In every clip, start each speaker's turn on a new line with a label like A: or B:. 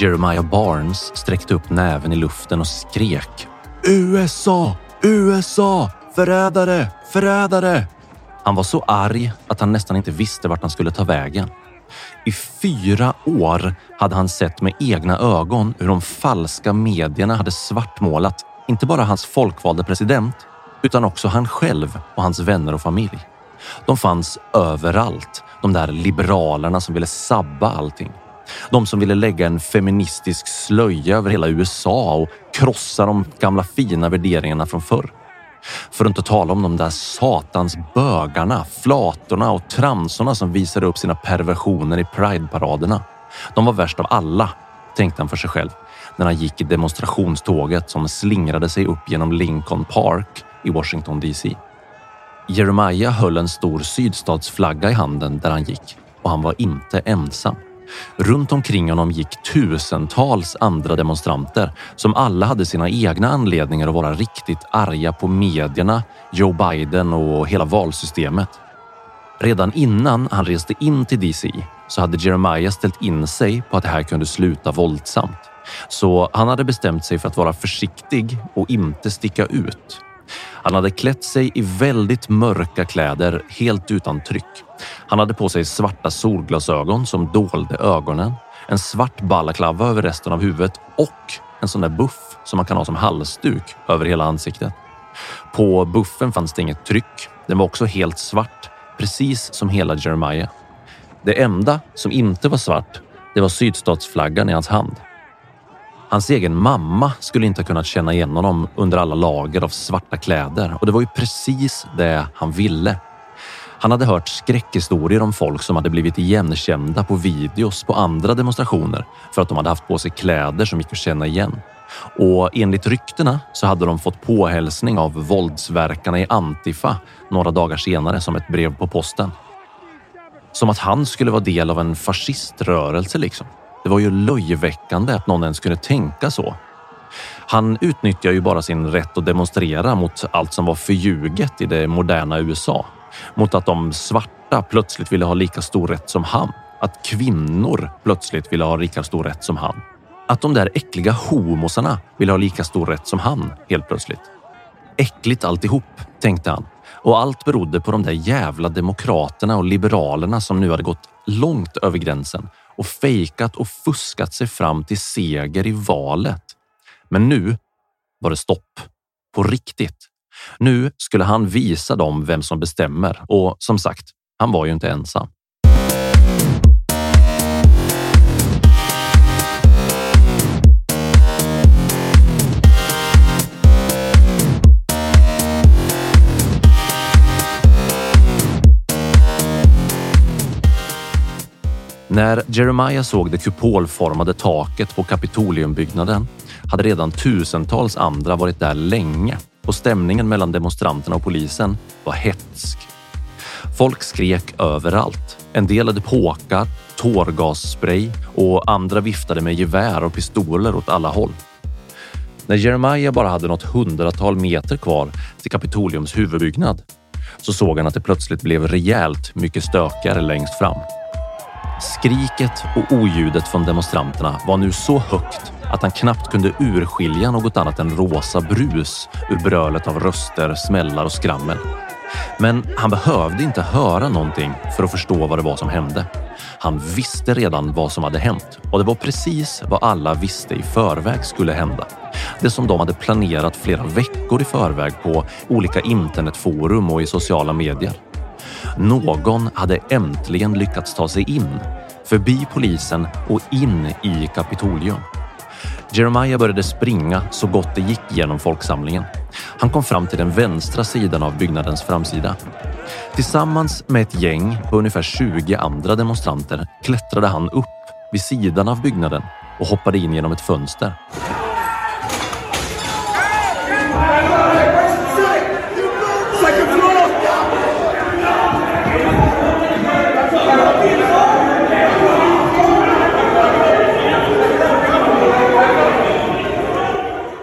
A: Jeremiah Barnes sträckte upp näven i luften och skrek USA! USA! Förrädare! Förrädare! Han var så arg att han nästan inte visste vart han skulle ta vägen. I fyra år hade han sett med egna ögon hur de falska medierna hade svartmålat inte bara hans folkvalde president utan också han själv och hans vänner och familj. De fanns överallt, de där liberalerna som ville sabba allting. De som ville lägga en feministisk slöja över hela USA och krossa de gamla fina värderingarna från förr. För att inte tala om de där satans bögarna, flatorna och transorna som visade upp sina perversioner i prideparaderna. De var värst av alla, tänkte han för sig själv när han gick i demonstrationståget som slingrade sig upp genom Lincoln Park i Washington DC. Jeremiah höll en stor sydstatsflagga i handen där han gick och han var inte ensam. Runt omkring honom gick tusentals andra demonstranter som alla hade sina egna anledningar att vara riktigt arga på medierna, Joe Biden och hela valsystemet. Redan innan han reste in till DC så hade Jeremiah ställt in sig på att det här kunde sluta våldsamt. Så han hade bestämt sig för att vara försiktig och inte sticka ut. Han hade klätt sig i väldigt mörka kläder helt utan tryck. Han hade på sig svarta solglasögon som dolde ögonen, en svart balaklava över resten av huvudet och en sån där buff som man kan ha som halsduk över hela ansiktet. På buffen fanns det inget tryck. Den var också helt svart, precis som hela Jeremiah. Det enda som inte var svart, det var sydstatsflaggan i hans hand. Hans egen mamma skulle inte ha kunnat känna igen honom under alla lager av svarta kläder och det var ju precis det han ville. Han hade hört skräckhistorier om folk som hade blivit igenkända på videos på andra demonstrationer för att de hade haft på sig kläder som gick att känna igen. Och enligt ryktena så hade de fått påhälsning av våldsverkarna i Antifa några dagar senare som ett brev på posten. Som att han skulle vara del av en fasciströrelse liksom. Det var ju löjeväckande att någon ens kunde tänka så. Han utnyttjar ju bara sin rätt att demonstrera mot allt som var förljuget i det moderna USA. Mot att de svarta plötsligt ville ha lika stor rätt som han. Att kvinnor plötsligt ville ha lika stor rätt som han. Att de där äckliga homosarna ville ha lika stor rätt som han helt plötsligt. Äckligt alltihop, tänkte han. Och allt berodde på de där jävla demokraterna och liberalerna som nu hade gått långt över gränsen och fejkat och fuskat sig fram till seger i valet. Men nu var det stopp. På riktigt. Nu skulle han visa dem vem som bestämmer och som sagt, han var ju inte ensam. När Jeremiah såg det kupolformade taket på Kapitoliumbyggnaden hade redan tusentals andra varit där länge och stämningen mellan demonstranterna och polisen var hetsk. Folk skrek överallt. En del hade påkar, tårgasspray och andra viftade med gevär och pistoler åt alla håll. När Jeremiah bara hade något hundratal meter kvar till Kapitoliums huvudbyggnad så såg han att det plötsligt blev rejält mycket stökigare längst fram. Skriket och oljudet från demonstranterna var nu så högt att han knappt kunde urskilja något annat än rosa brus ur brölet av röster, smällar och skrammel. Men han behövde inte höra någonting för att förstå vad det var som hände. Han visste redan vad som hade hänt och det var precis vad alla visste i förväg skulle hända. Det som de hade planerat flera veckor i förväg på olika internetforum och i sociala medier. Någon hade äntligen lyckats ta sig in, förbi polisen och in i Kapitolium. Jeremiah började springa så gott det gick genom folksamlingen. Han kom fram till den vänstra sidan av byggnadens framsida. Tillsammans med ett gäng på ungefär 20 andra demonstranter klättrade han upp vid sidan av byggnaden och hoppade in genom ett fönster.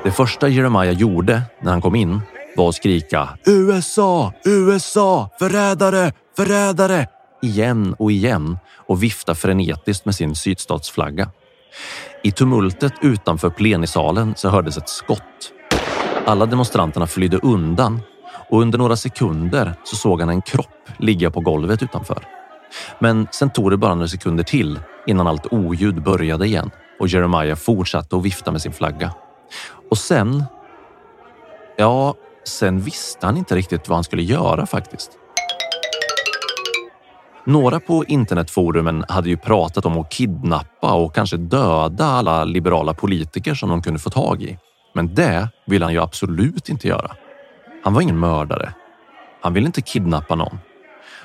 A: Det första Jeremiah gjorde när han kom in var att skrika USA, USA, förrädare, förrädare igen och igen och vifta frenetiskt med sin sydstatsflagga. I tumultet utanför plenisalen så hördes ett skott. Alla demonstranterna flydde undan och under några sekunder så såg han en kropp ligga på golvet utanför. Men sen tog det bara några sekunder till innan allt oljud började igen och Jeremiah fortsatte att vifta med sin flagga. Och sen... Ja, sen visste han inte riktigt vad han skulle göra faktiskt. Några på internetforumen hade ju pratat om att kidnappa och kanske döda alla liberala politiker som de kunde få tag i. Men det ville han ju absolut inte göra. Han var ingen mördare. Han ville inte kidnappa någon.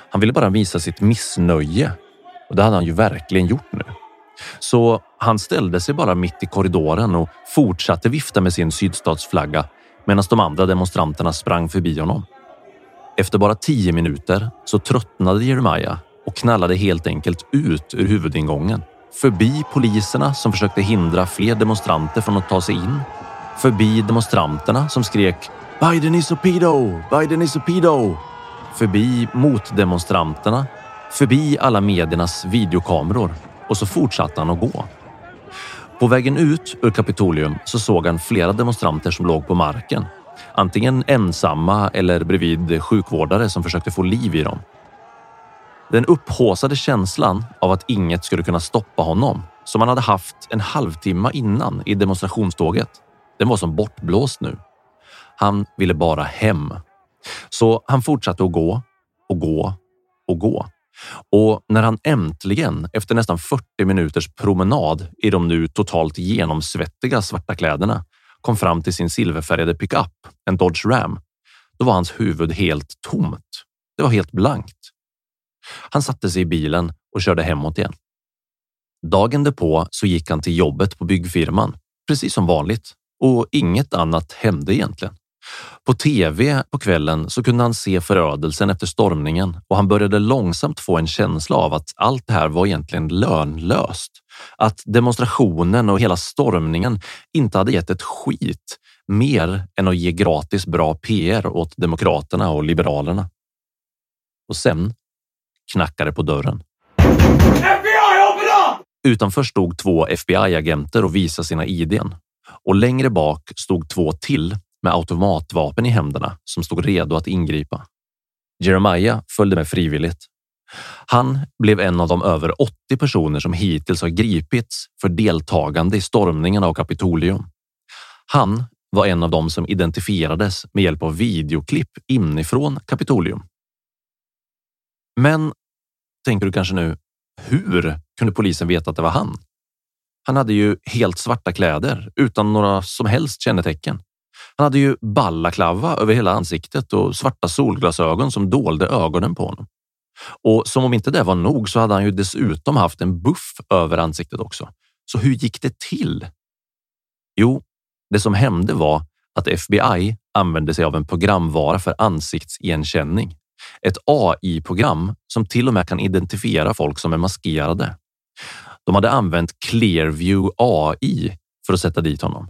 A: Han ville bara visa sitt missnöje och det hade han ju verkligen gjort nu. Så han ställde sig bara mitt i korridoren och fortsatte vifta med sin sydstatsflagga medan de andra demonstranterna sprang förbi honom. Efter bara tio minuter så tröttnade Jeremiah och knallade helt enkelt ut ur huvudingången. Förbi poliserna som försökte hindra fler demonstranter från att ta sig in. Förbi demonstranterna som skrek “Biden is a pedo! Biden is a pedo!” Förbi motdemonstranterna. Förbi alla mediernas videokameror och så fortsatte han att gå. På vägen ut ur Kapitolium så såg han flera demonstranter som låg på marken. Antingen ensamma eller bredvid sjukvårdare som försökte få liv i dem. Den upphåsade känslan av att inget skulle kunna stoppa honom som han hade haft en halvtimme innan i demonstrationståget. Den var som bortblåst nu. Han ville bara hem. Så han fortsatte att gå och gå och gå och när han äntligen efter nästan 40 minuters promenad i de nu totalt genomsvettiga svarta kläderna kom fram till sin silverfärgade pickup, en Dodge Ram, då var hans huvud helt tomt. Det var helt blankt. Han satte sig i bilen och körde hemåt igen. Dagen därpå så gick han till jobbet på byggfirman, precis som vanligt och inget annat hände egentligen. På tv på kvällen så kunde han se förödelsen efter stormningen och han började långsamt få en känsla av att allt det här var egentligen lönlöst. Att demonstrationen och hela stormningen inte hade gett ett skit mer än att ge gratis bra PR åt Demokraterna och Liberalerna. Och sen knackade på dörren. Utanför stod två FBI-agenter och visade sina idén och längre bak stod två till med automatvapen i händerna som stod redo att ingripa. Jeremiah följde med frivilligt. Han blev en av de över 80 personer som hittills har gripits för deltagande i stormningen av Kapitolium. Han var en av dem som identifierades med hjälp av videoklipp inifrån Kapitolium. Men tänker du kanske nu, hur kunde polisen veta att det var han? Han hade ju helt svarta kläder utan några som helst kännetecken. Han hade ju ballaklava över hela ansiktet och svarta solglasögon som dolde ögonen på honom. Och som om inte det var nog så hade han ju dessutom haft en buff över ansiktet också. Så hur gick det till? Jo, det som hände var att FBI använde sig av en programvara för ansiktsigenkänning. Ett AI-program som till och med kan identifiera folk som är maskerade. De hade använt Clearview AI för att sätta dit honom.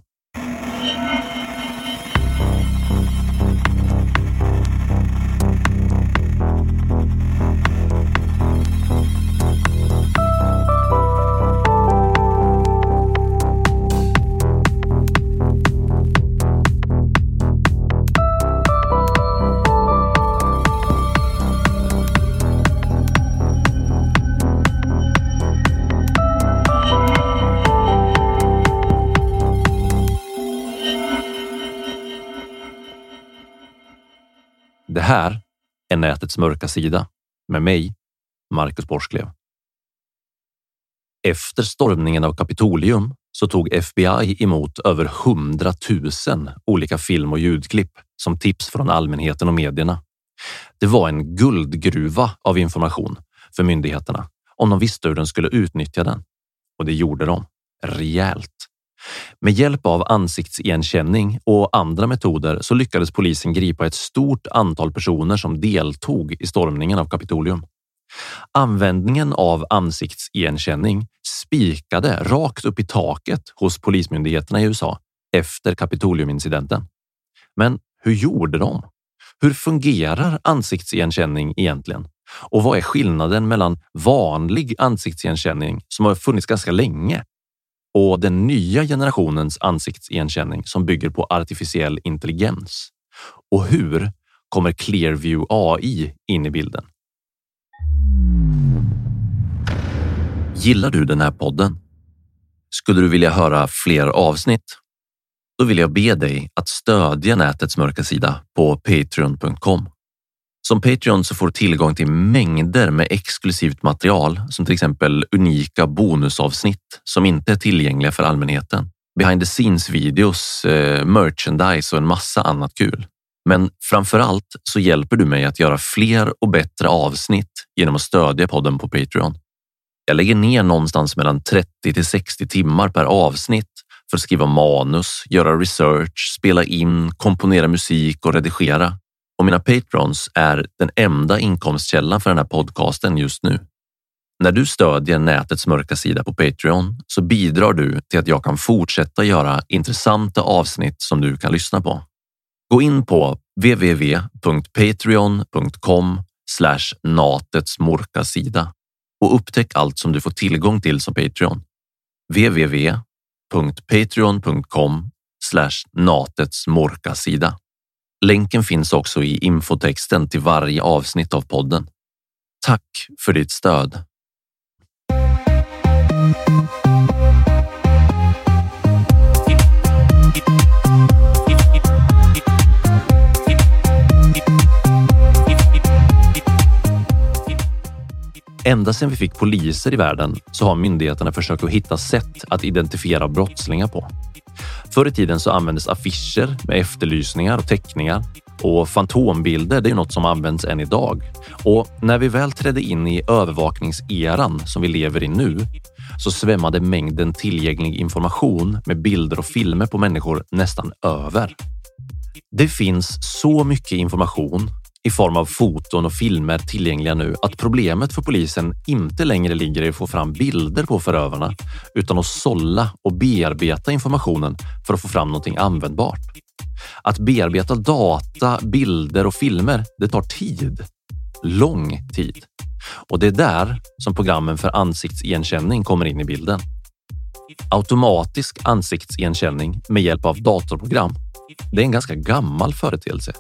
A: Här är nätets mörka sida med mig, Marcus Borsklev. Efter stormningen av Kapitolium så tog FBI emot över 100 000 olika film och ljudklipp som tips från allmänheten och medierna. Det var en guldgruva av information för myndigheterna om de visste hur de skulle utnyttja den. Och det gjorde de rejält. Med hjälp av ansiktsigenkänning och andra metoder så lyckades polisen gripa ett stort antal personer som deltog i stormningen av Kapitolium. Användningen av ansiktsigenkänning spikade rakt upp i taket hos polismyndigheterna i USA efter Kapitoliumincidenten. Men hur gjorde de? Hur fungerar ansiktsigenkänning egentligen? Och vad är skillnaden mellan vanlig ansiktsigenkänning som har funnits ganska länge och den nya generationens ansiktsigenkänning som bygger på artificiell intelligens. Och hur kommer Clearview AI in i bilden? Gillar du den här podden? Skulle du vilja höra fler avsnitt? Då vill jag be dig att stödja nätets mörka sida på patreon.com. Som Patreon så får du tillgång till mängder med exklusivt material som till exempel unika bonusavsnitt som inte är tillgängliga för allmänheten. Behind the scenes videos, eh, merchandise och en massa annat kul. Men framför allt så hjälper du mig att göra fler och bättre avsnitt genom att stödja podden på Patreon. Jag lägger ner någonstans mellan 30 till 60 timmar per avsnitt för att skriva manus, göra research, spela in, komponera musik och redigera och mina patrons är den enda inkomstkällan för den här podcasten just nu. När du stödjer nätets mörka sida på Patreon så bidrar du till att jag kan fortsätta göra intressanta avsnitt som du kan lyssna på. Gå in på www.patreon.com natets mörka sida och upptäck allt som du får tillgång till som Patreon. www.patreon.com natets mörka sida. Länken finns också i infotexten till varje avsnitt av podden. Tack för ditt stöd! Ända sedan vi fick poliser i världen så har myndigheterna försökt att hitta sätt att identifiera brottslingar på. Förr i tiden så användes affischer med efterlysningar och teckningar och fantombilder, det är något som används än idag. Och när vi väl trädde in i övervakningseran som vi lever i nu så svämmade mängden tillgänglig information med bilder och filmer på människor nästan över. Det finns så mycket information i form av foton och filmer tillgängliga nu att problemet för polisen inte längre ligger i att få fram bilder på förövarna utan att sålla och bearbeta informationen för att få fram någonting användbart. Att bearbeta data, bilder och filmer, det tar tid. Lång tid. Och det är där som programmen för ansiktsigenkänning kommer in i bilden. Automatisk ansiktsigenkänning med hjälp av datorprogram det är en ganska gammal företeelse.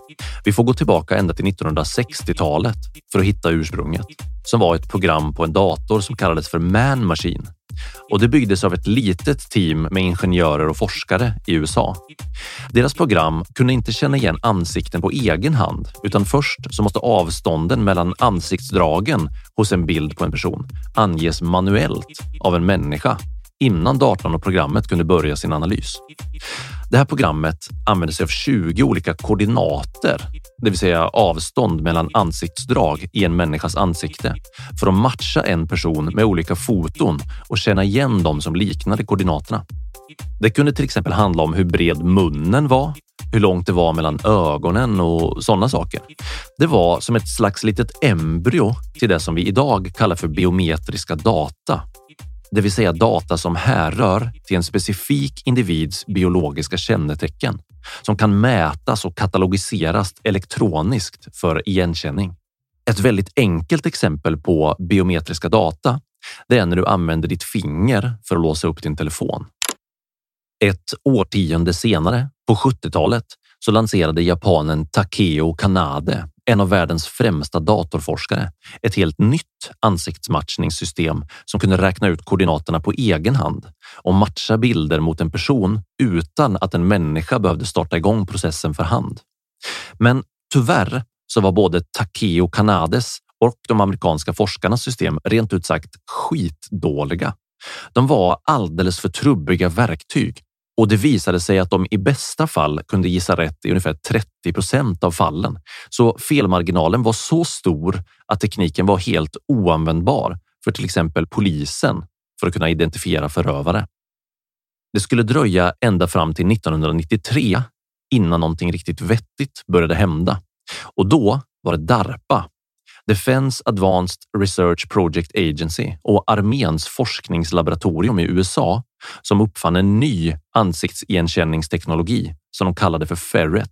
A: Vi får gå tillbaka ända till 1960-talet för att hitta ursprunget som var ett program på en dator som kallades för Man Machine och det byggdes av ett litet team med ingenjörer och forskare i USA. Deras program kunde inte känna igen ansikten på egen hand, utan först så måste avstånden mellan ansiktsdragen hos en bild på en person anges manuellt av en människa innan datorn och programmet kunde börja sin analys. Det här programmet använder sig av 20 olika koordinater, det vill säga avstånd mellan ansiktsdrag i en människas ansikte för att matcha en person med olika foton och känna igen dem som liknade koordinaterna. Det kunde till exempel handla om hur bred munnen var, hur långt det var mellan ögonen och sådana saker. Det var som ett slags litet embryo till det som vi idag kallar för biometriska data det vill säga data som härrör till en specifik individs biologiska kännetecken som kan mätas och katalogiseras elektroniskt för igenkänning. Ett väldigt enkelt exempel på biometriska data det är när du använder ditt finger för att låsa upp din telefon. Ett årtionde senare, på 70-talet, så lanserade japanen Takeo Kanade en av världens främsta datorforskare, ett helt nytt ansiktsmatchningssystem som kunde räkna ut koordinaterna på egen hand och matcha bilder mot en person utan att en människa behövde starta igång processen för hand. Men tyvärr så var både Takeo Kanades och de amerikanska forskarnas system rent ut sagt skitdåliga. De var alldeles för trubbiga verktyg och det visade sig att de i bästa fall kunde gissa rätt i ungefär 30 procent av fallen. Så felmarginalen var så stor att tekniken var helt oanvändbar för till exempel polisen för att kunna identifiera förövare. Det skulle dröja ända fram till 1993 innan någonting riktigt vettigt började hända och då var det DARPA, Defense Advanced Research Project Agency och arméns forskningslaboratorium i USA som uppfann en ny ansiktsigenkänningsteknologi som de kallade för Ferret.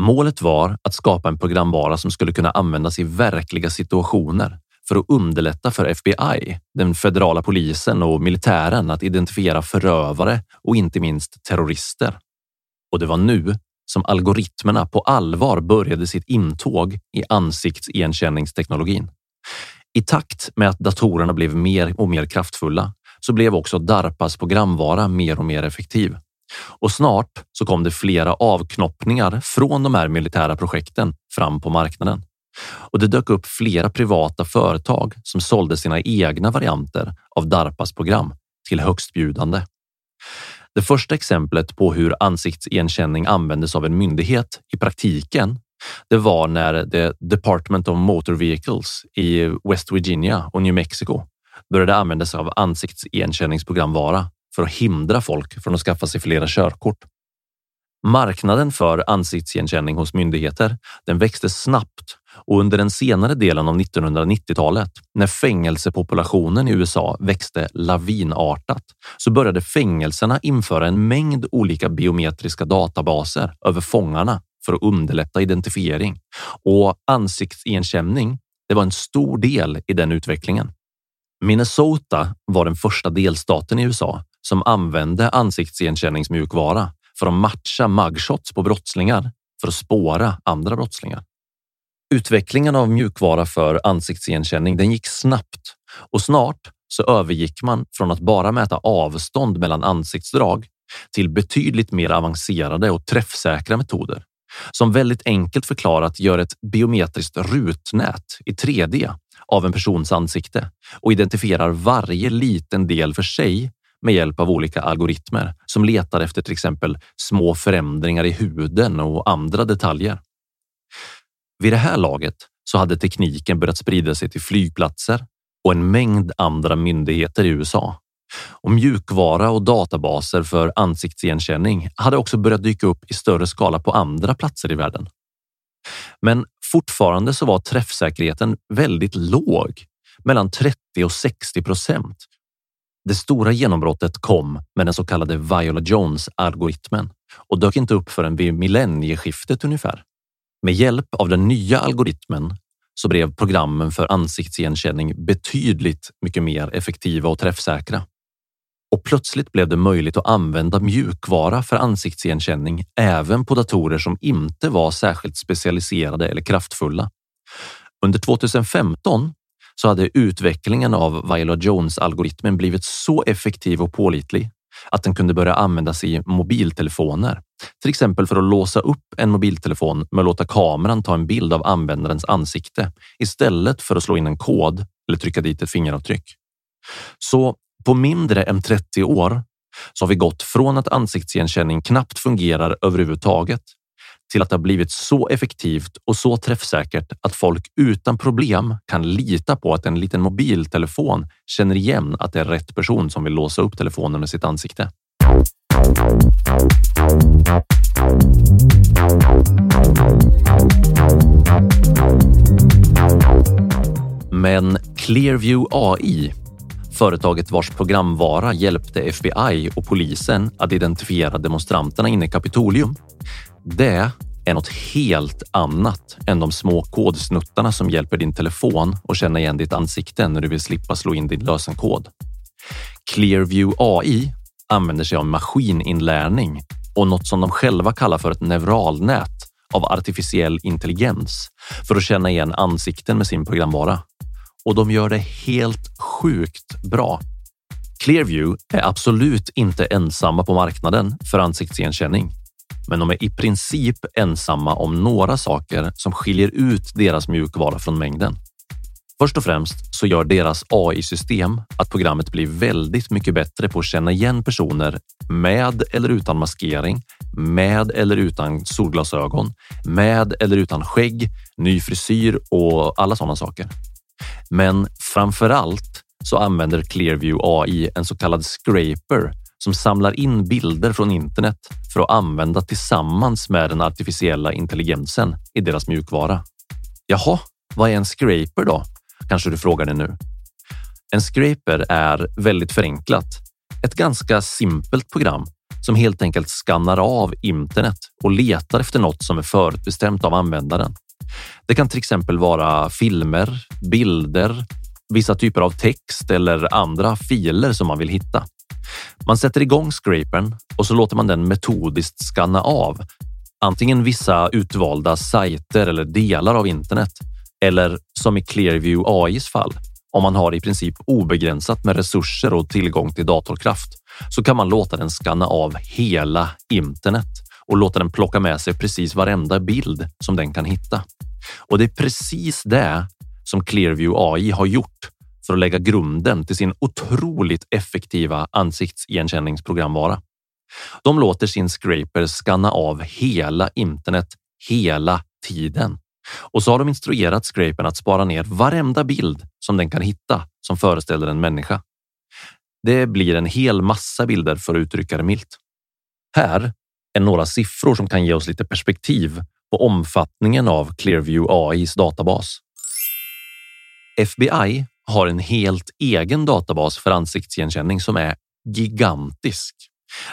A: Målet var att skapa en programvara som skulle kunna användas i verkliga situationer för att underlätta för FBI, den federala polisen och militären att identifiera förövare och inte minst terrorister. Och det var nu som algoritmerna på allvar började sitt intåg i ansiktsigenkänningsteknologin. I takt med att datorerna blev mer och mer kraftfulla så blev också DARPAs programvara mer och mer effektiv. Och snart så kom det flera avknoppningar från de här militära projekten fram på marknaden. Och det dök upp flera privata företag som sålde sina egna varianter av DARPAs program till högstbjudande. Det första exemplet på hur ansiktsigenkänning användes av en myndighet i praktiken det var när The Department of Motor Vehicles i West Virginia och New Mexico började använda sig av ansiktsigenkänningsprogramvara för att hindra folk från att skaffa sig flera körkort. Marknaden för ansiktsigenkänning hos myndigheter den växte snabbt och under den senare delen av 1990-talet när fängelsepopulationen i USA växte lavinartat så började fängelserna införa en mängd olika biometriska databaser över fångarna för att underlätta identifiering och ansiktsigenkänning. Det var en stor del i den utvecklingen. Minnesota var den första delstaten i USA som använde ansiktsigenkänningsmjukvara för att matcha mugshots på brottslingar för att spåra andra brottslingar. Utvecklingen av mjukvara för ansiktsigenkänning den gick snabbt och snart så övergick man från att bara mäta avstånd mellan ansiktsdrag till betydligt mer avancerade och träffsäkra metoder som väldigt enkelt förklarat gör ett biometriskt rutnät i 3D av en persons ansikte och identifierar varje liten del för sig med hjälp av olika algoritmer som letar efter till exempel små förändringar i huden och andra detaljer. Vid det här laget så hade tekniken börjat sprida sig till flygplatser och en mängd andra myndigheter i USA. Och mjukvara och databaser för ansiktsigenkänning hade också börjat dyka upp i större skala på andra platser i världen. Men fortfarande så var träffsäkerheten väldigt låg, mellan 30 och 60 procent. Det stora genombrottet kom med den så kallade Viola Jones algoritmen och dök inte upp förrän vid millennieskiftet ungefär. Med hjälp av den nya algoritmen så blev programmen för ansiktsigenkänning betydligt mycket mer effektiva och träffsäkra. Och plötsligt blev det möjligt att använda mjukvara för ansiktsigenkänning även på datorer som inte var särskilt specialiserade eller kraftfulla. Under 2015 så hade utvecklingen av Viola Jones algoritmen blivit så effektiv och pålitlig att den kunde börja användas i mobiltelefoner. Till exempel för att låsa upp en mobiltelefon med att låta kameran ta en bild av användarens ansikte istället för att slå in en kod eller trycka dit ett fingeravtryck. Så på mindre än 30 år så har vi gått från att ansiktsigenkänning knappt fungerar överhuvudtaget till att det har blivit så effektivt och så träffsäkert att folk utan problem kan lita på att en liten mobiltelefon känner igen att det är rätt person som vill låsa upp telefonen med sitt ansikte. Men Clearview AI, företaget vars programvara hjälpte FBI och polisen att identifiera demonstranterna inne i Kapitolium, det är något helt annat än de små kodsnuttarna som hjälper din telefon att känna igen ditt ansikte när du vill slippa slå in din lösenkod. Clearview AI använder sig av maskininlärning och något som de själva kallar för ett neuralnät av artificiell intelligens för att känna igen ansikten med sin programvara. Och de gör det helt sjukt bra. Clearview är absolut inte ensamma på marknaden för ansiktsigenkänning men de är i princip ensamma om några saker som skiljer ut deras mjukvara från mängden. Först och främst så gör deras AI-system att programmet blir väldigt mycket bättre på att känna igen personer med eller utan maskering, med eller utan solglasögon, med eller utan skägg, ny frisyr och alla sådana saker. Men framför allt så använder Clearview AI en så kallad scraper som samlar in bilder från internet för att använda tillsammans med den artificiella intelligensen i deras mjukvara. Jaha, vad är en scraper då? Kanske du frågar dig nu. En scraper är väldigt förenklat ett ganska simpelt program som helt enkelt skannar av internet och letar efter något som är förutbestämt av användaren. Det kan till exempel vara filmer, bilder, vissa typer av text eller andra filer som man vill hitta. Man sätter igång scrapern och så låter man den metodiskt skanna av antingen vissa utvalda sajter eller delar av internet eller som i Clearview AIs fall. Om man har i princip obegränsat med resurser och tillgång till datorkraft så kan man låta den skanna av hela internet och låta den plocka med sig precis varenda bild som den kan hitta. Och det är precis det som Clearview AI har gjort för att lägga grunden till sin otroligt effektiva ansiktsigenkänningsprogramvara. De låter sin scraper skanna av hela internet hela tiden och så har de instruerat scrapern att spara ner varenda bild som den kan hitta som föreställer en människa. Det blir en hel massa bilder för att uttrycka det milt. Här är några siffror som kan ge oss lite perspektiv på omfattningen av Clearview AIs databas. FBI har en helt egen databas för ansiktsigenkänning som är gigantisk.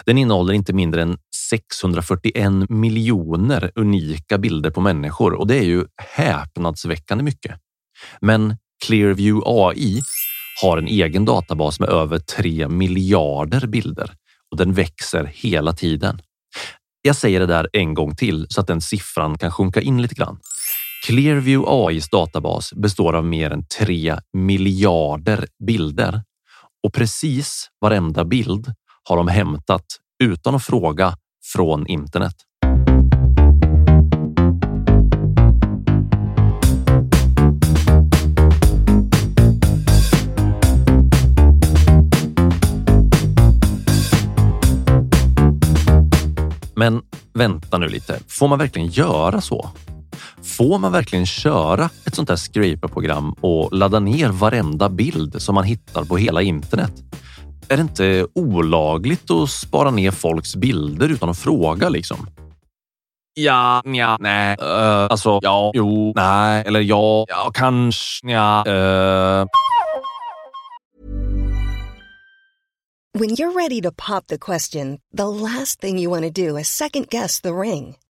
A: Den innehåller inte mindre än 641 miljoner unika bilder på människor och det är ju häpnadsväckande mycket. Men Clearview AI har en egen databas med över 3 miljarder bilder och den växer hela tiden. Jag säger det där en gång till så att den siffran kan sjunka in lite grann. Clearview AIs databas består av mer än 3 miljarder bilder och precis varenda bild har de hämtat utan att fråga från internet. Men vänta nu lite, får man verkligen göra så? Får man verkligen köra ett sånt här scraper-program och ladda ner varenda bild som man hittar på hela internet? Är det inte olagligt att spara ner folks bilder utan att fråga liksom? Ja, ja, nej, uh, alltså ja, jo, nej, eller ja, ja, kanske, ja, uh.
B: When you're ready to pop the question, the last thing you want to do is second guess the ring.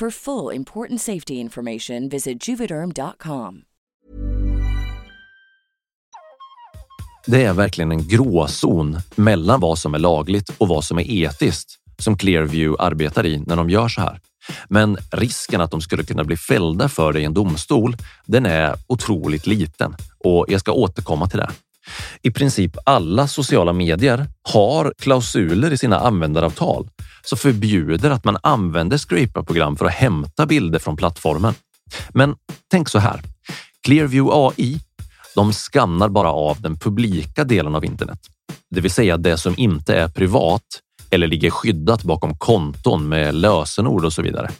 C: For full important safety information, visit juvederm.com.
A: Det är verkligen en gråzon mellan vad som är lagligt och vad som är etiskt som Clearview arbetar i när de gör så här. Men risken att de skulle kunna bli fällda för det i en domstol, den är otroligt liten och jag ska återkomma till det. I princip alla sociala medier har klausuler i sina användaravtal som förbjuder att man använder scraper-program för att hämta bilder från plattformen. Men tänk så här. Clearview AI, de skannar bara av den publika delen av internet, det vill säga det som inte är privat eller ligger skyddat bakom konton med lösenord och så vidare.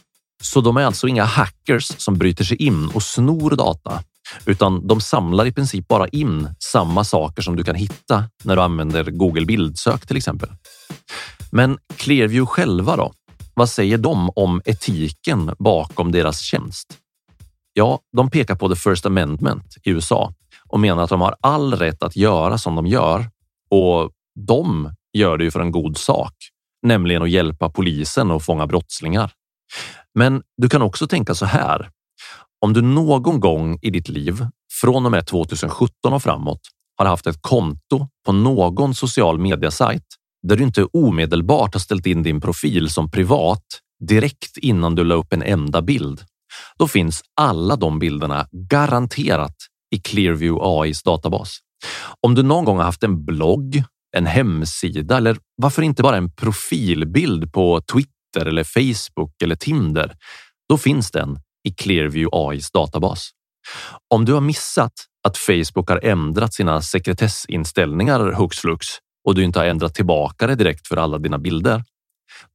A: Så de är alltså inga hackers som bryter sig in och snor data, utan de samlar i princip bara in samma saker som du kan hitta när du använder Google bildsök till exempel. Men Clearview själva då? Vad säger de om etiken bakom deras tjänst? Ja, de pekar på the First Amendment i USA och menar att de har all rätt att göra som de gör och de gör det ju för en god sak, nämligen att hjälpa polisen att fånga brottslingar. Men du kan också tänka så här. Om du någon gång i ditt liv från och med 2017 och framåt har haft ett konto på någon social mediasajt där du inte omedelbart har ställt in din profil som privat direkt innan du la upp en enda bild, då finns alla de bilderna garanterat i Clearview AIs databas. Om du någon gång har haft en blogg, en hemsida eller varför inte bara en profilbild på Twitter eller Facebook eller Tinder, då finns den i Clearview AIs databas. Om du har missat att Facebook har ändrat sina sekretessinställningar hux flux och du inte har ändrat tillbaka det direkt för alla dina bilder,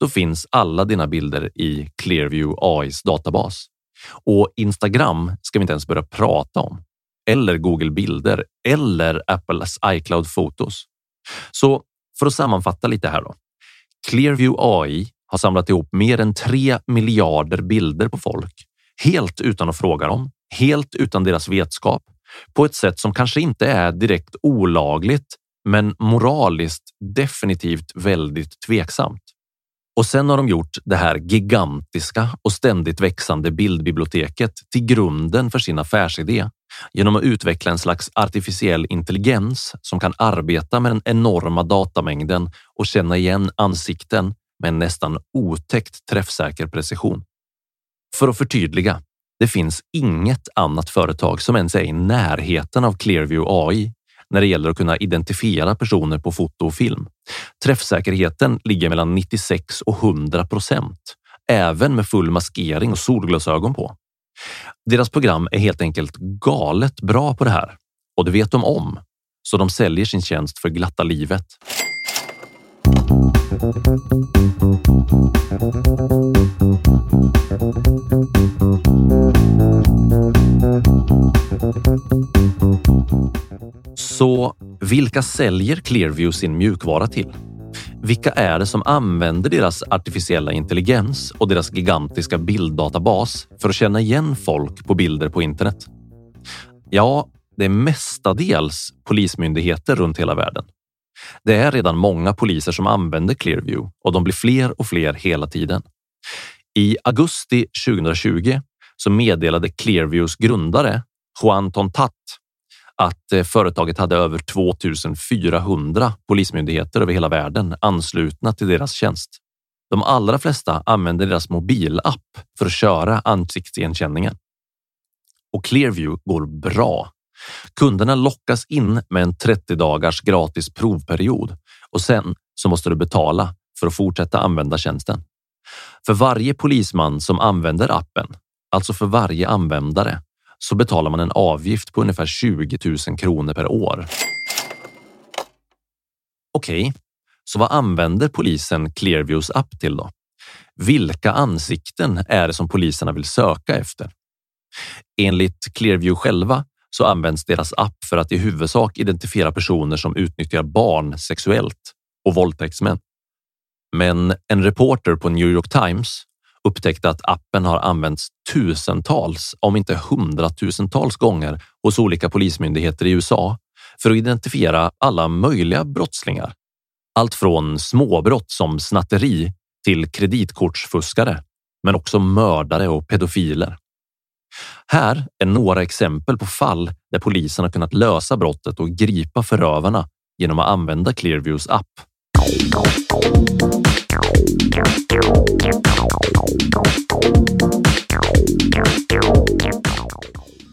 A: då finns alla dina bilder i Clearview AIs databas. Och Instagram ska vi inte ens börja prata om. Eller Google bilder eller Apples iCloud fotos. Så för att sammanfatta lite här då. Clearview AI har samlat ihop mer än 3 miljarder bilder på folk helt utan att fråga dem, helt utan deras vetskap på ett sätt som kanske inte är direkt olagligt, men moraliskt definitivt väldigt tveksamt. Och sen har de gjort det här gigantiska och ständigt växande bildbiblioteket till grunden för sin affärsidé genom att utveckla en slags artificiell intelligens som kan arbeta med den enorma datamängden och känna igen ansikten med en nästan otäckt träffsäker precision. För att förtydliga. Det finns inget annat företag som ens är i närheten av Clearview AI när det gäller att kunna identifiera personer på foto och film. Träffsäkerheten ligger mellan 96 och 100 procent, även med full maskering och solglasögon på. Deras program är helt enkelt galet bra på det här och det vet de om, så de säljer sin tjänst för glatta livet. Så vilka säljer Clearview sin mjukvara till? Vilka är det som använder deras artificiella intelligens och deras gigantiska bilddatabas för att känna igen folk på bilder på internet? Ja, det är mestadels polismyndigheter runt hela världen. Det är redan många poliser som använder Clearview och de blir fler och fler hela tiden. I augusti 2020 så meddelade Clearviews grundare Juan Tontat att eh, företaget hade över 2400 polismyndigheter över hela världen anslutna till deras tjänst. De allra flesta använder deras mobilapp för att köra ansiktsigenkänningen. Och Clearview går bra. Kunderna lockas in med en 30 dagars gratis provperiod och sen så måste du betala för att fortsätta använda tjänsten. För varje polisman som använder appen, alltså för varje användare, så betalar man en avgift på ungefär 20 000 kronor per år. Okej, okay, så vad använder polisen Clearviews app till då? Vilka ansikten är det som poliserna vill söka efter? Enligt Clearview själva så används deras app för att i huvudsak identifiera personer som utnyttjar barn sexuellt och våldtäktsmän. Men en reporter på New York Times upptäckte att appen har använts tusentals, om inte hundratusentals gånger hos olika polismyndigheter i USA för att identifiera alla möjliga brottslingar. Allt från småbrott som snatteri till kreditkortsfuskare, men också mördare och pedofiler. Här är några exempel på fall där polisen har kunnat lösa brottet och gripa förövarna genom att använda Clearviews app.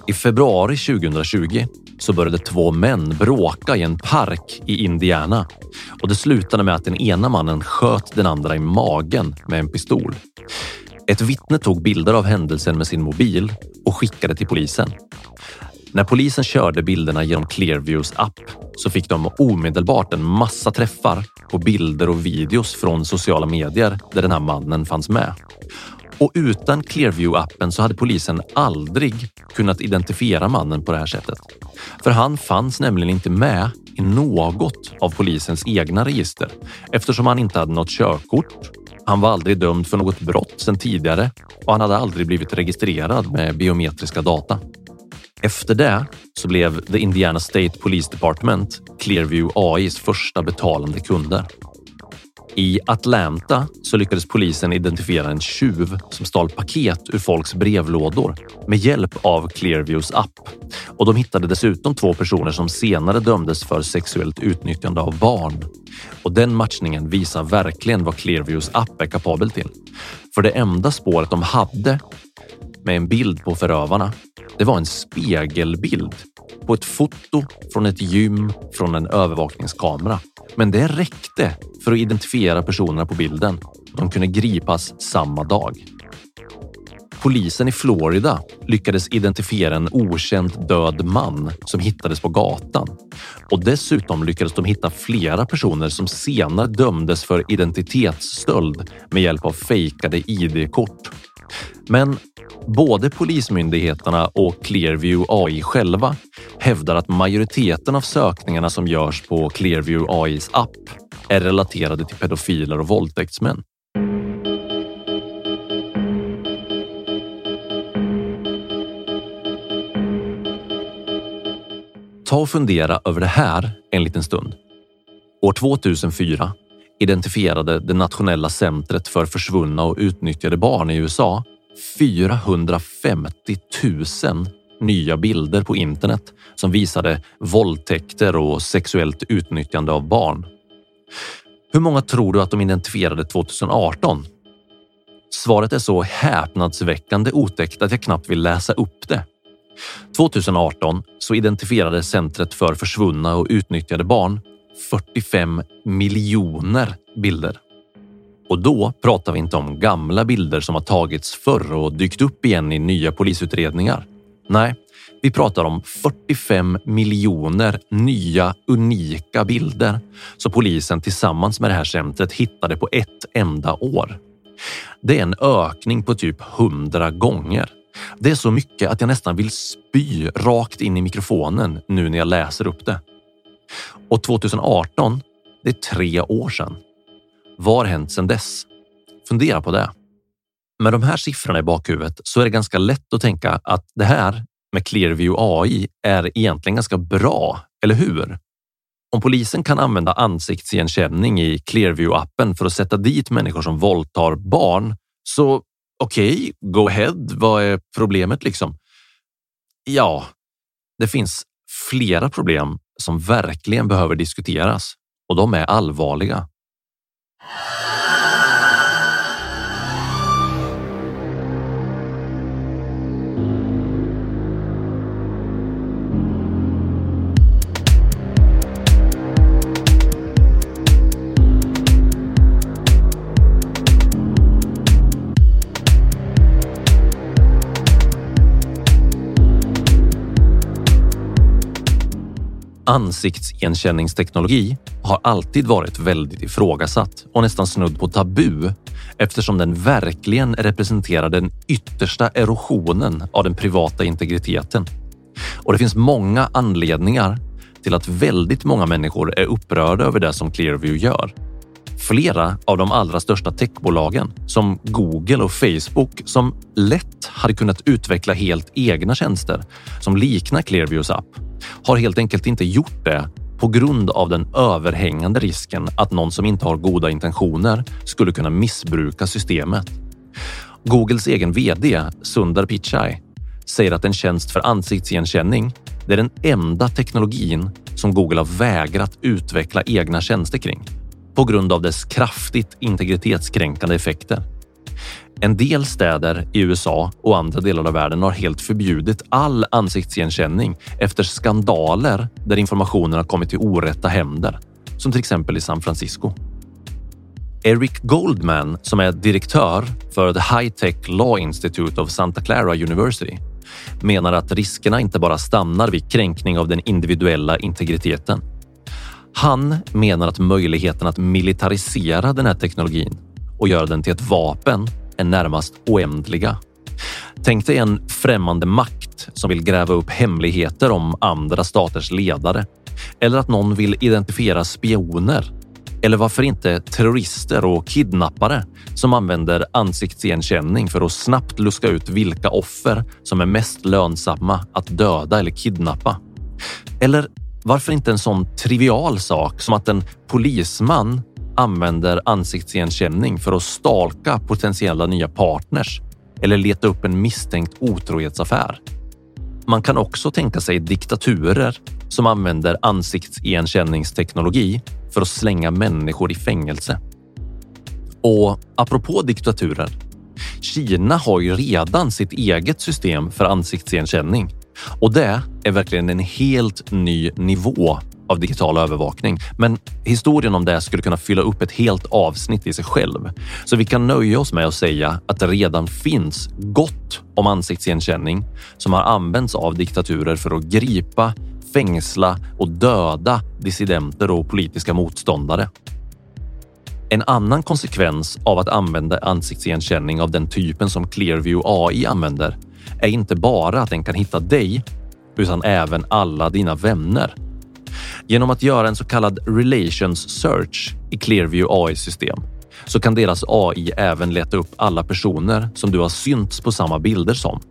A: I februari 2020 så började två män bråka i en park i Indiana och det slutade med att den ena mannen sköt den andra i magen med en pistol. Ett vittne tog bilder av händelsen med sin mobil och skickade till polisen. När polisen körde bilderna genom Clearviews app så fick de omedelbart en massa träffar på bilder och videos från sociala medier där den här mannen fanns med. Och utan Clearview-appen så hade polisen aldrig kunnat identifiera mannen på det här sättet. För han fanns nämligen inte med i något av polisens egna register eftersom han inte hade något körkort. Han var aldrig dömd för något brott sedan tidigare och han hade aldrig blivit registrerad med biometriska data. Efter det så blev The Indiana State Police Department Clearview AIs första betalande kunder. I Atlanta så lyckades polisen identifiera en tjuv som stal paket ur folks brevlådor med hjälp av Clearviews app. Och de hittade dessutom två personer som senare dömdes för sexuellt utnyttjande av barn. Och den matchningen visar verkligen vad Clearviews app är kapabel till. För det enda spåret de hade med en bild på förövarna, det var en spegelbild på ett foto från ett gym från en övervakningskamera. Men det räckte för att identifiera personerna på bilden. De kunde gripas samma dag. Polisen i Florida lyckades identifiera en okänd död man som hittades på gatan och dessutom lyckades de hitta flera personer som senare dömdes för identitetsstöld med hjälp av fejkade id-kort. Men både Polismyndigheterna och Clearview AI själva hävdar att majoriteten av sökningarna som görs på Clearview AIs app är relaterade till pedofiler och våldtäktsmän. Ta och fundera över det här en liten stund. År 2004 identifierade det nationella centret för försvunna och utnyttjade barn i USA 450 000 nya bilder på internet som visade våldtäkter och sexuellt utnyttjande av barn. Hur många tror du att de identifierade 2018? Svaret är så häpnadsväckande otäckt att jag knappt vill läsa upp det. 2018 så identifierade Centret för försvunna och utnyttjade barn 45 miljoner bilder. Och då pratar vi inte om gamla bilder som har tagits förr och dykt upp igen i nya polisutredningar. Nej, vi pratar om 45 miljoner nya unika bilder som polisen tillsammans med det här centret hittade på ett enda år. Det är en ökning på typ 100 gånger. Det är så mycket att jag nästan vill spy rakt in i mikrofonen nu när jag läser upp det. Och 2018, det är tre år sedan. Vad har hänt sedan dess? Fundera på det. Med de här siffrorna i bakhuvudet så är det ganska lätt att tänka att det här med Clearview AI är egentligen ganska bra, eller hur? Om polisen kan använda ansiktsigenkänning i Clearview-appen för att sätta dit människor som våldtar barn, så okej, okay, go ahead. Vad är problemet liksom? Ja, det finns flera problem som verkligen behöver diskuteras och de är allvarliga. you Ansiktsigenkänningsteknologi har alltid varit väldigt ifrågasatt och nästan snudd på tabu eftersom den verkligen representerar den yttersta erosionen av den privata integriteten. Och det finns många anledningar till att väldigt många människor är upprörda över det som Clearview gör. Flera av de allra största techbolagen som Google och Facebook som lätt hade kunnat utveckla helt egna tjänster som liknar Clearviews app har helt enkelt inte gjort det på grund av den överhängande risken att någon som inte har goda intentioner skulle kunna missbruka systemet. Googles egen VD Sundar Pichai säger att en tjänst för ansiktsigenkänning det är den enda teknologin som Google har vägrat utveckla egna tjänster kring på grund av dess kraftigt integritetskränkande effekter. En del städer i USA och andra delar av världen har helt förbjudit all ansiktsigenkänning efter skandaler där informationen har kommit till orätta händer, som till exempel i San Francisco. Eric Goldman, som är direktör för The High Tech Law Institute of Santa Clara University, menar att riskerna inte bara stannar vid kränkning av den individuella integriteten. Han menar att möjligheten att militarisera den här teknologin och göra den till ett vapen är närmast oändliga. Tänk dig en främmande makt som vill gräva upp hemligheter om andra staters ledare. Eller att någon vill identifiera spioner. Eller varför inte terrorister och kidnappare som använder ansiktsigenkänning för att snabbt luska ut vilka offer som är mest lönsamma att döda eller kidnappa. Eller varför inte en sån trivial sak som att en polisman använder ansiktsigenkänning för att stalka potentiella nya partners eller leta upp en misstänkt otrohetsaffär. Man kan också tänka sig diktaturer som använder ansiktsigenkänningsteknologi för att slänga människor i fängelse. Och apropå diktaturer. Kina har ju redan sitt eget system för ansiktsigenkänning och det är verkligen en helt ny nivå av digital övervakning. Men historien om det skulle kunna fylla upp ett helt avsnitt i sig själv. Så vi kan nöja oss med att säga att det redan finns gott om ansiktsigenkänning som har använts av diktaturer för att gripa, fängsla och döda dissidenter och politiska motståndare. En annan konsekvens av att använda ansiktsigenkänning av den typen som Clearview AI använder är inte bara att den kan hitta dig utan även alla dina vänner Genom att göra en så kallad relations search i Clearview AI system så kan deras AI även leta upp alla personer som du har synts på samma bilder som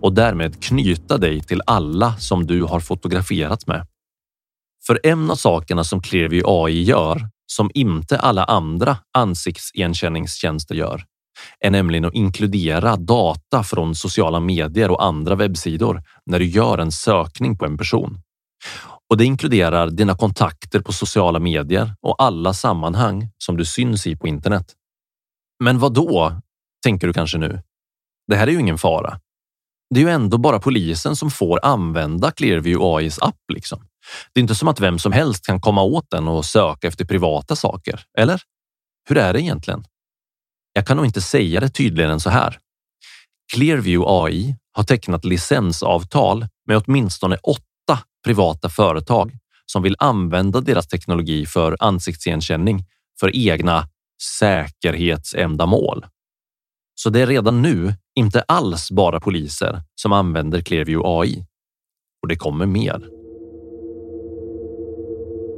A: och därmed knyta dig till alla som du har fotograferat med. För en av sakerna som Clearview AI gör som inte alla andra ansiktsigenkänningstjänster gör är nämligen att inkludera data från sociala medier och andra webbsidor när du gör en sökning på en person och det inkluderar dina kontakter på sociala medier och alla sammanhang som du syns i på internet. Men vad då? Tänker du kanske nu? Det här är ju ingen fara. Det är ju ändå bara polisen som får använda Clearview AIs app. Liksom. Det är inte som att vem som helst kan komma åt den och söka efter privata saker, eller? Hur är det egentligen? Jag kan nog inte säga det tydligare än så här. Clearview AI har tecknat licensavtal med åtminstone åtta privata företag som vill använda deras teknologi för ansiktsigenkänning för egna säkerhetsändamål. Så det är redan nu inte alls bara poliser som använder Clearview AI. Och det kommer mer.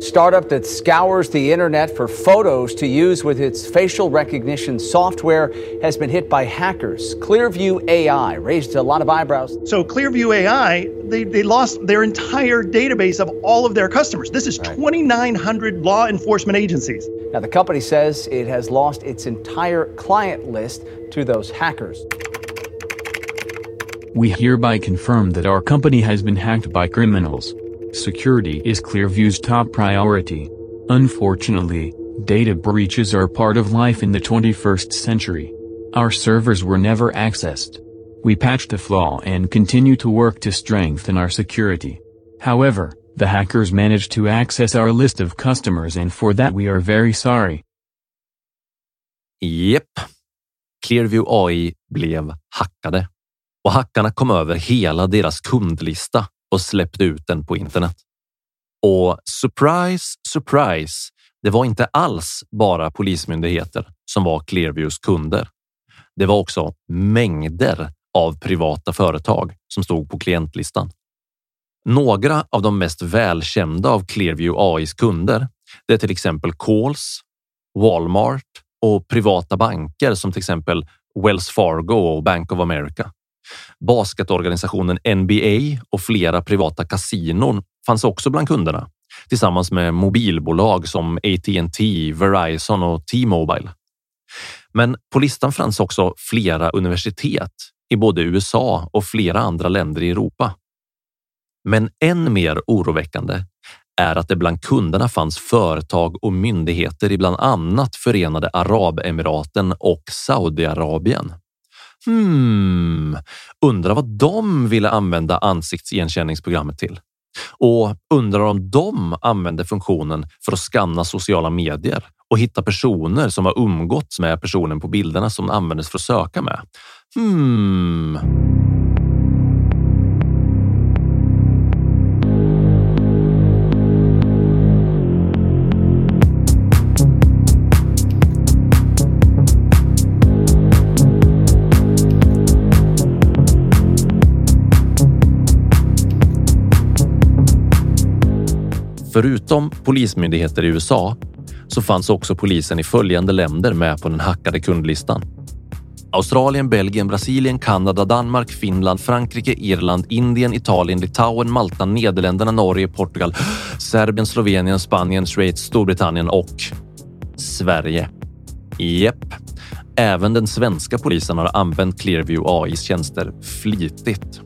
D: Startup that scours the internet for photos to use with its facial recognition software has been hit by hackers. Clearview AI raised a lot of eyebrows.
E: So Clearview AI, they, they lost their entire database of all of their customers. This is 2,900 law enforcement agencies.
D: Now, the company says it has lost its entire client list to those hackers.
F: We hereby confirm that our company has been hacked by criminals. Security is Clearview's top priority. Unfortunately, data breaches are part of life in the 21st century. Our servers were never accessed. We patched the flaw and continue to work to strengthen our security. However, the hackers managed to access our list of customers and for that we are very sorry.
A: Jep. Clearview AI blev hackade och hackarna kom över hela deras kundlista och släppte ut den på internet. Och surprise, surprise, det var inte alls bara polismyndigheter som var Clearviews kunder. Det var också mängder av privata företag som stod på klientlistan. Några av de mest välkända av Clearview AIs kunder det är till exempel Kohl's, Walmart och privata banker som till exempel Wells Fargo och Bank of America. Basketorganisationen NBA och flera privata kasinon fanns också bland kunderna tillsammans med mobilbolag som AT&T, Verizon och T-Mobile. Men på listan fanns också flera universitet i både USA och flera andra länder i Europa. Men än mer oroväckande är att det bland kunderna fanns företag och myndigheter i bland annat Förenade Arabemiraten och Saudiarabien. Hmm, undrar vad de ville använda ansiktsigenkänningsprogrammet till? Och undrar om de använde funktionen för att skanna sociala medier och hitta personer som har umgåtts med personen på bilderna som användes för att söka med. Hmm. Förutom polismyndigheter i USA så fanns också polisen i följande länder med på den hackade kundlistan. Australien, Belgien, Brasilien, Kanada, Danmark, Finland, Frankrike, Irland, Indien, Italien, Litauen, Malta, Nederländerna, Norge, Portugal, Serbien, Slovenien, Spanien, Schweiz, Storbritannien och Sverige. Jepp. Även den svenska polisen har använt Clearview AIs tjänster flitigt.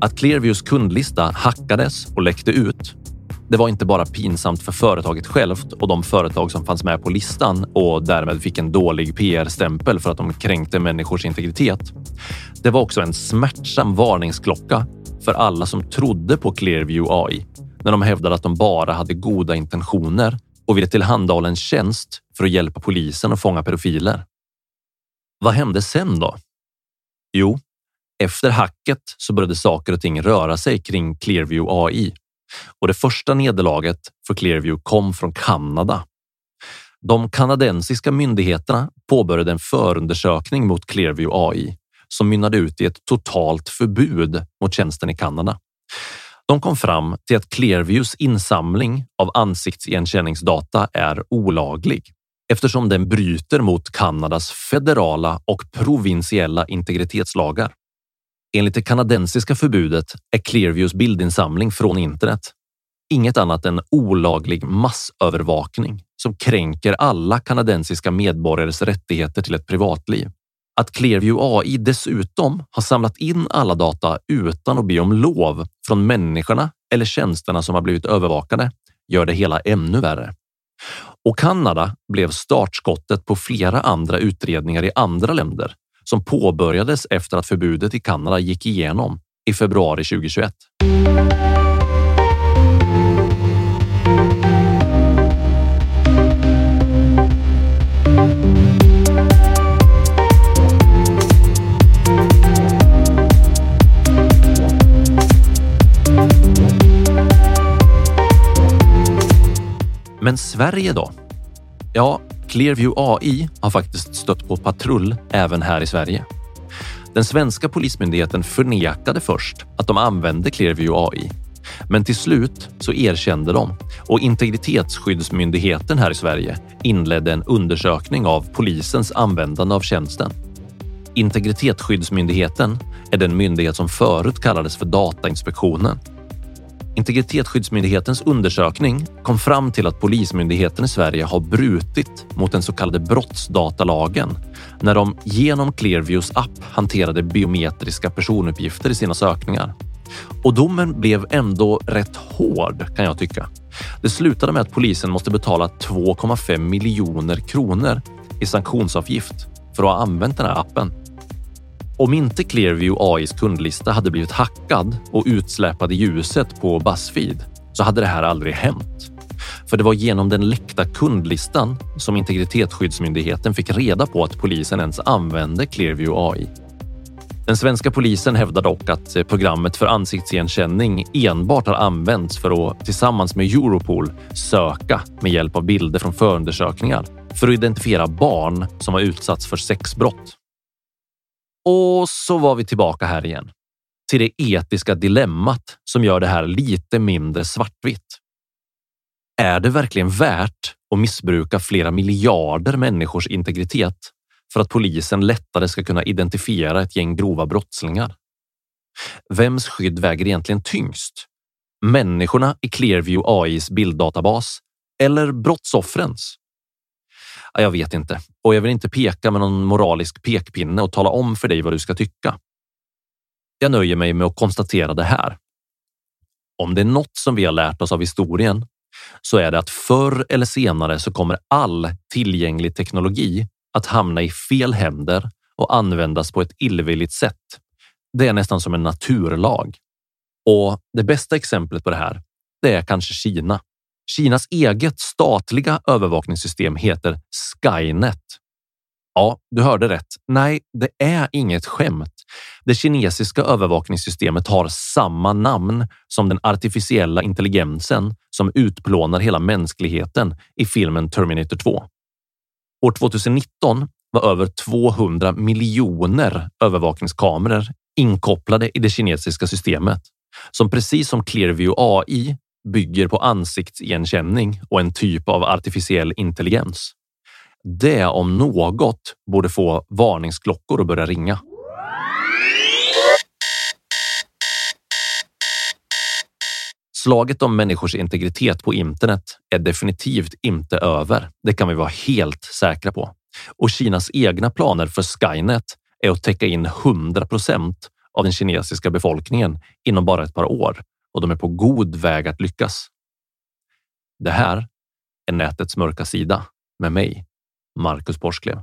A: Att Clearviews kundlista hackades och läckte ut det var inte bara pinsamt för företaget självt och de företag som fanns med på listan och därmed fick en dålig PR-stämpel för att de kränkte människors integritet. Det var också en smärtsam varningsklocka för alla som trodde på Clearview AI när de hävdade att de bara hade goda intentioner och ville tillhandahålla en tjänst för att hjälpa polisen att fånga pedofiler. Vad hände sen då? Jo, efter hacket så började saker och ting röra sig kring Clearview AI och det första nederlaget för Clearview kom från Kanada. De kanadensiska myndigheterna påbörjade en förundersökning mot Clearview AI som mynnade ut i ett totalt förbud mot tjänsten i Kanada. De kom fram till att Clearviews insamling av ansiktsigenkänningsdata är olaglig eftersom den bryter mot Kanadas federala och provinsiella integritetslagar. Enligt det kanadensiska förbudet är Clearviews bildinsamling från internet inget annat än olaglig massövervakning som kränker alla kanadensiska medborgares rättigheter till ett privatliv. Att Clearview AI dessutom har samlat in alla data utan att be om lov från människorna eller tjänsterna som har blivit övervakade gör det hela ännu värre. Och Kanada blev startskottet på flera andra utredningar i andra länder som påbörjades efter att förbudet i Kanada gick igenom i februari 2021. Men Sverige då? Ja, Clearview AI har faktiskt stött på patrull även här i Sverige. Den svenska polismyndigheten förnekade först att de använde Clearview AI. Men till slut så erkände de och Integritetsskyddsmyndigheten här i Sverige inledde en undersökning av polisens användande av tjänsten. Integritetsskyddsmyndigheten är den myndighet som förut kallades för Datainspektionen. Integritetsskyddsmyndighetens undersökning kom fram till att Polismyndigheten i Sverige har brutit mot den så kallade brottsdatalagen när de genom Clearviews app hanterade biometriska personuppgifter i sina sökningar. Och domen blev ändå rätt hård kan jag tycka. Det slutade med att polisen måste betala 2,5 miljoner kronor i sanktionsavgift för att ha använt den här appen. Om inte Clearview AIs kundlista hade blivit hackad och utsläpad i ljuset på Buzzfeed så hade det här aldrig hänt. För det var genom den läckta kundlistan som Integritetsskyddsmyndigheten fick reda på att polisen ens använde Clearview AI. Den svenska polisen hävdar dock att eh, programmet för ansiktsigenkänning enbart har använts för att tillsammans med Europol söka med hjälp av bilder från förundersökningar för att identifiera barn som har utsatts för sexbrott. Och så var vi tillbaka här igen till det etiska dilemmat som gör det här lite mindre svartvitt. Är det verkligen värt att missbruka flera miljarder människors integritet för att polisen lättare ska kunna identifiera ett gäng grova brottslingar? Vems skydd väger egentligen tyngst? Människorna i Clearview AIs bilddatabas eller brottsoffrens? Jag vet inte och jag vill inte peka med någon moralisk pekpinne och tala om för dig vad du ska tycka. Jag nöjer mig med att konstatera det här. Om det är något som vi har lärt oss av historien så är det att förr eller senare så kommer all tillgänglig teknologi att hamna i fel händer och användas på ett illvilligt sätt. Det är nästan som en naturlag. Och det bästa exemplet på det här, det är kanske Kina. Kinas eget statliga övervakningssystem heter Skynet. Ja, du hörde rätt. Nej, det är inget skämt. Det kinesiska övervakningssystemet har samma namn som den artificiella intelligensen som utplånar hela mänskligheten i filmen Terminator 2. År 2019 var över 200 miljoner övervakningskameror inkopplade i det kinesiska systemet som precis som Clearview AI bygger på ansiktsigenkänning och en typ av artificiell intelligens. Det om något borde få varningsklockor att börja ringa. Slaget om människors integritet på internet är definitivt inte över. Det kan vi vara helt säkra på. Och Kinas egna planer för Skynet är att täcka in 100 procent av den kinesiska befolkningen inom bara ett par år och de är på god väg att lyckas. Det här är nätets mörka sida med mig, Marcus Borsklev.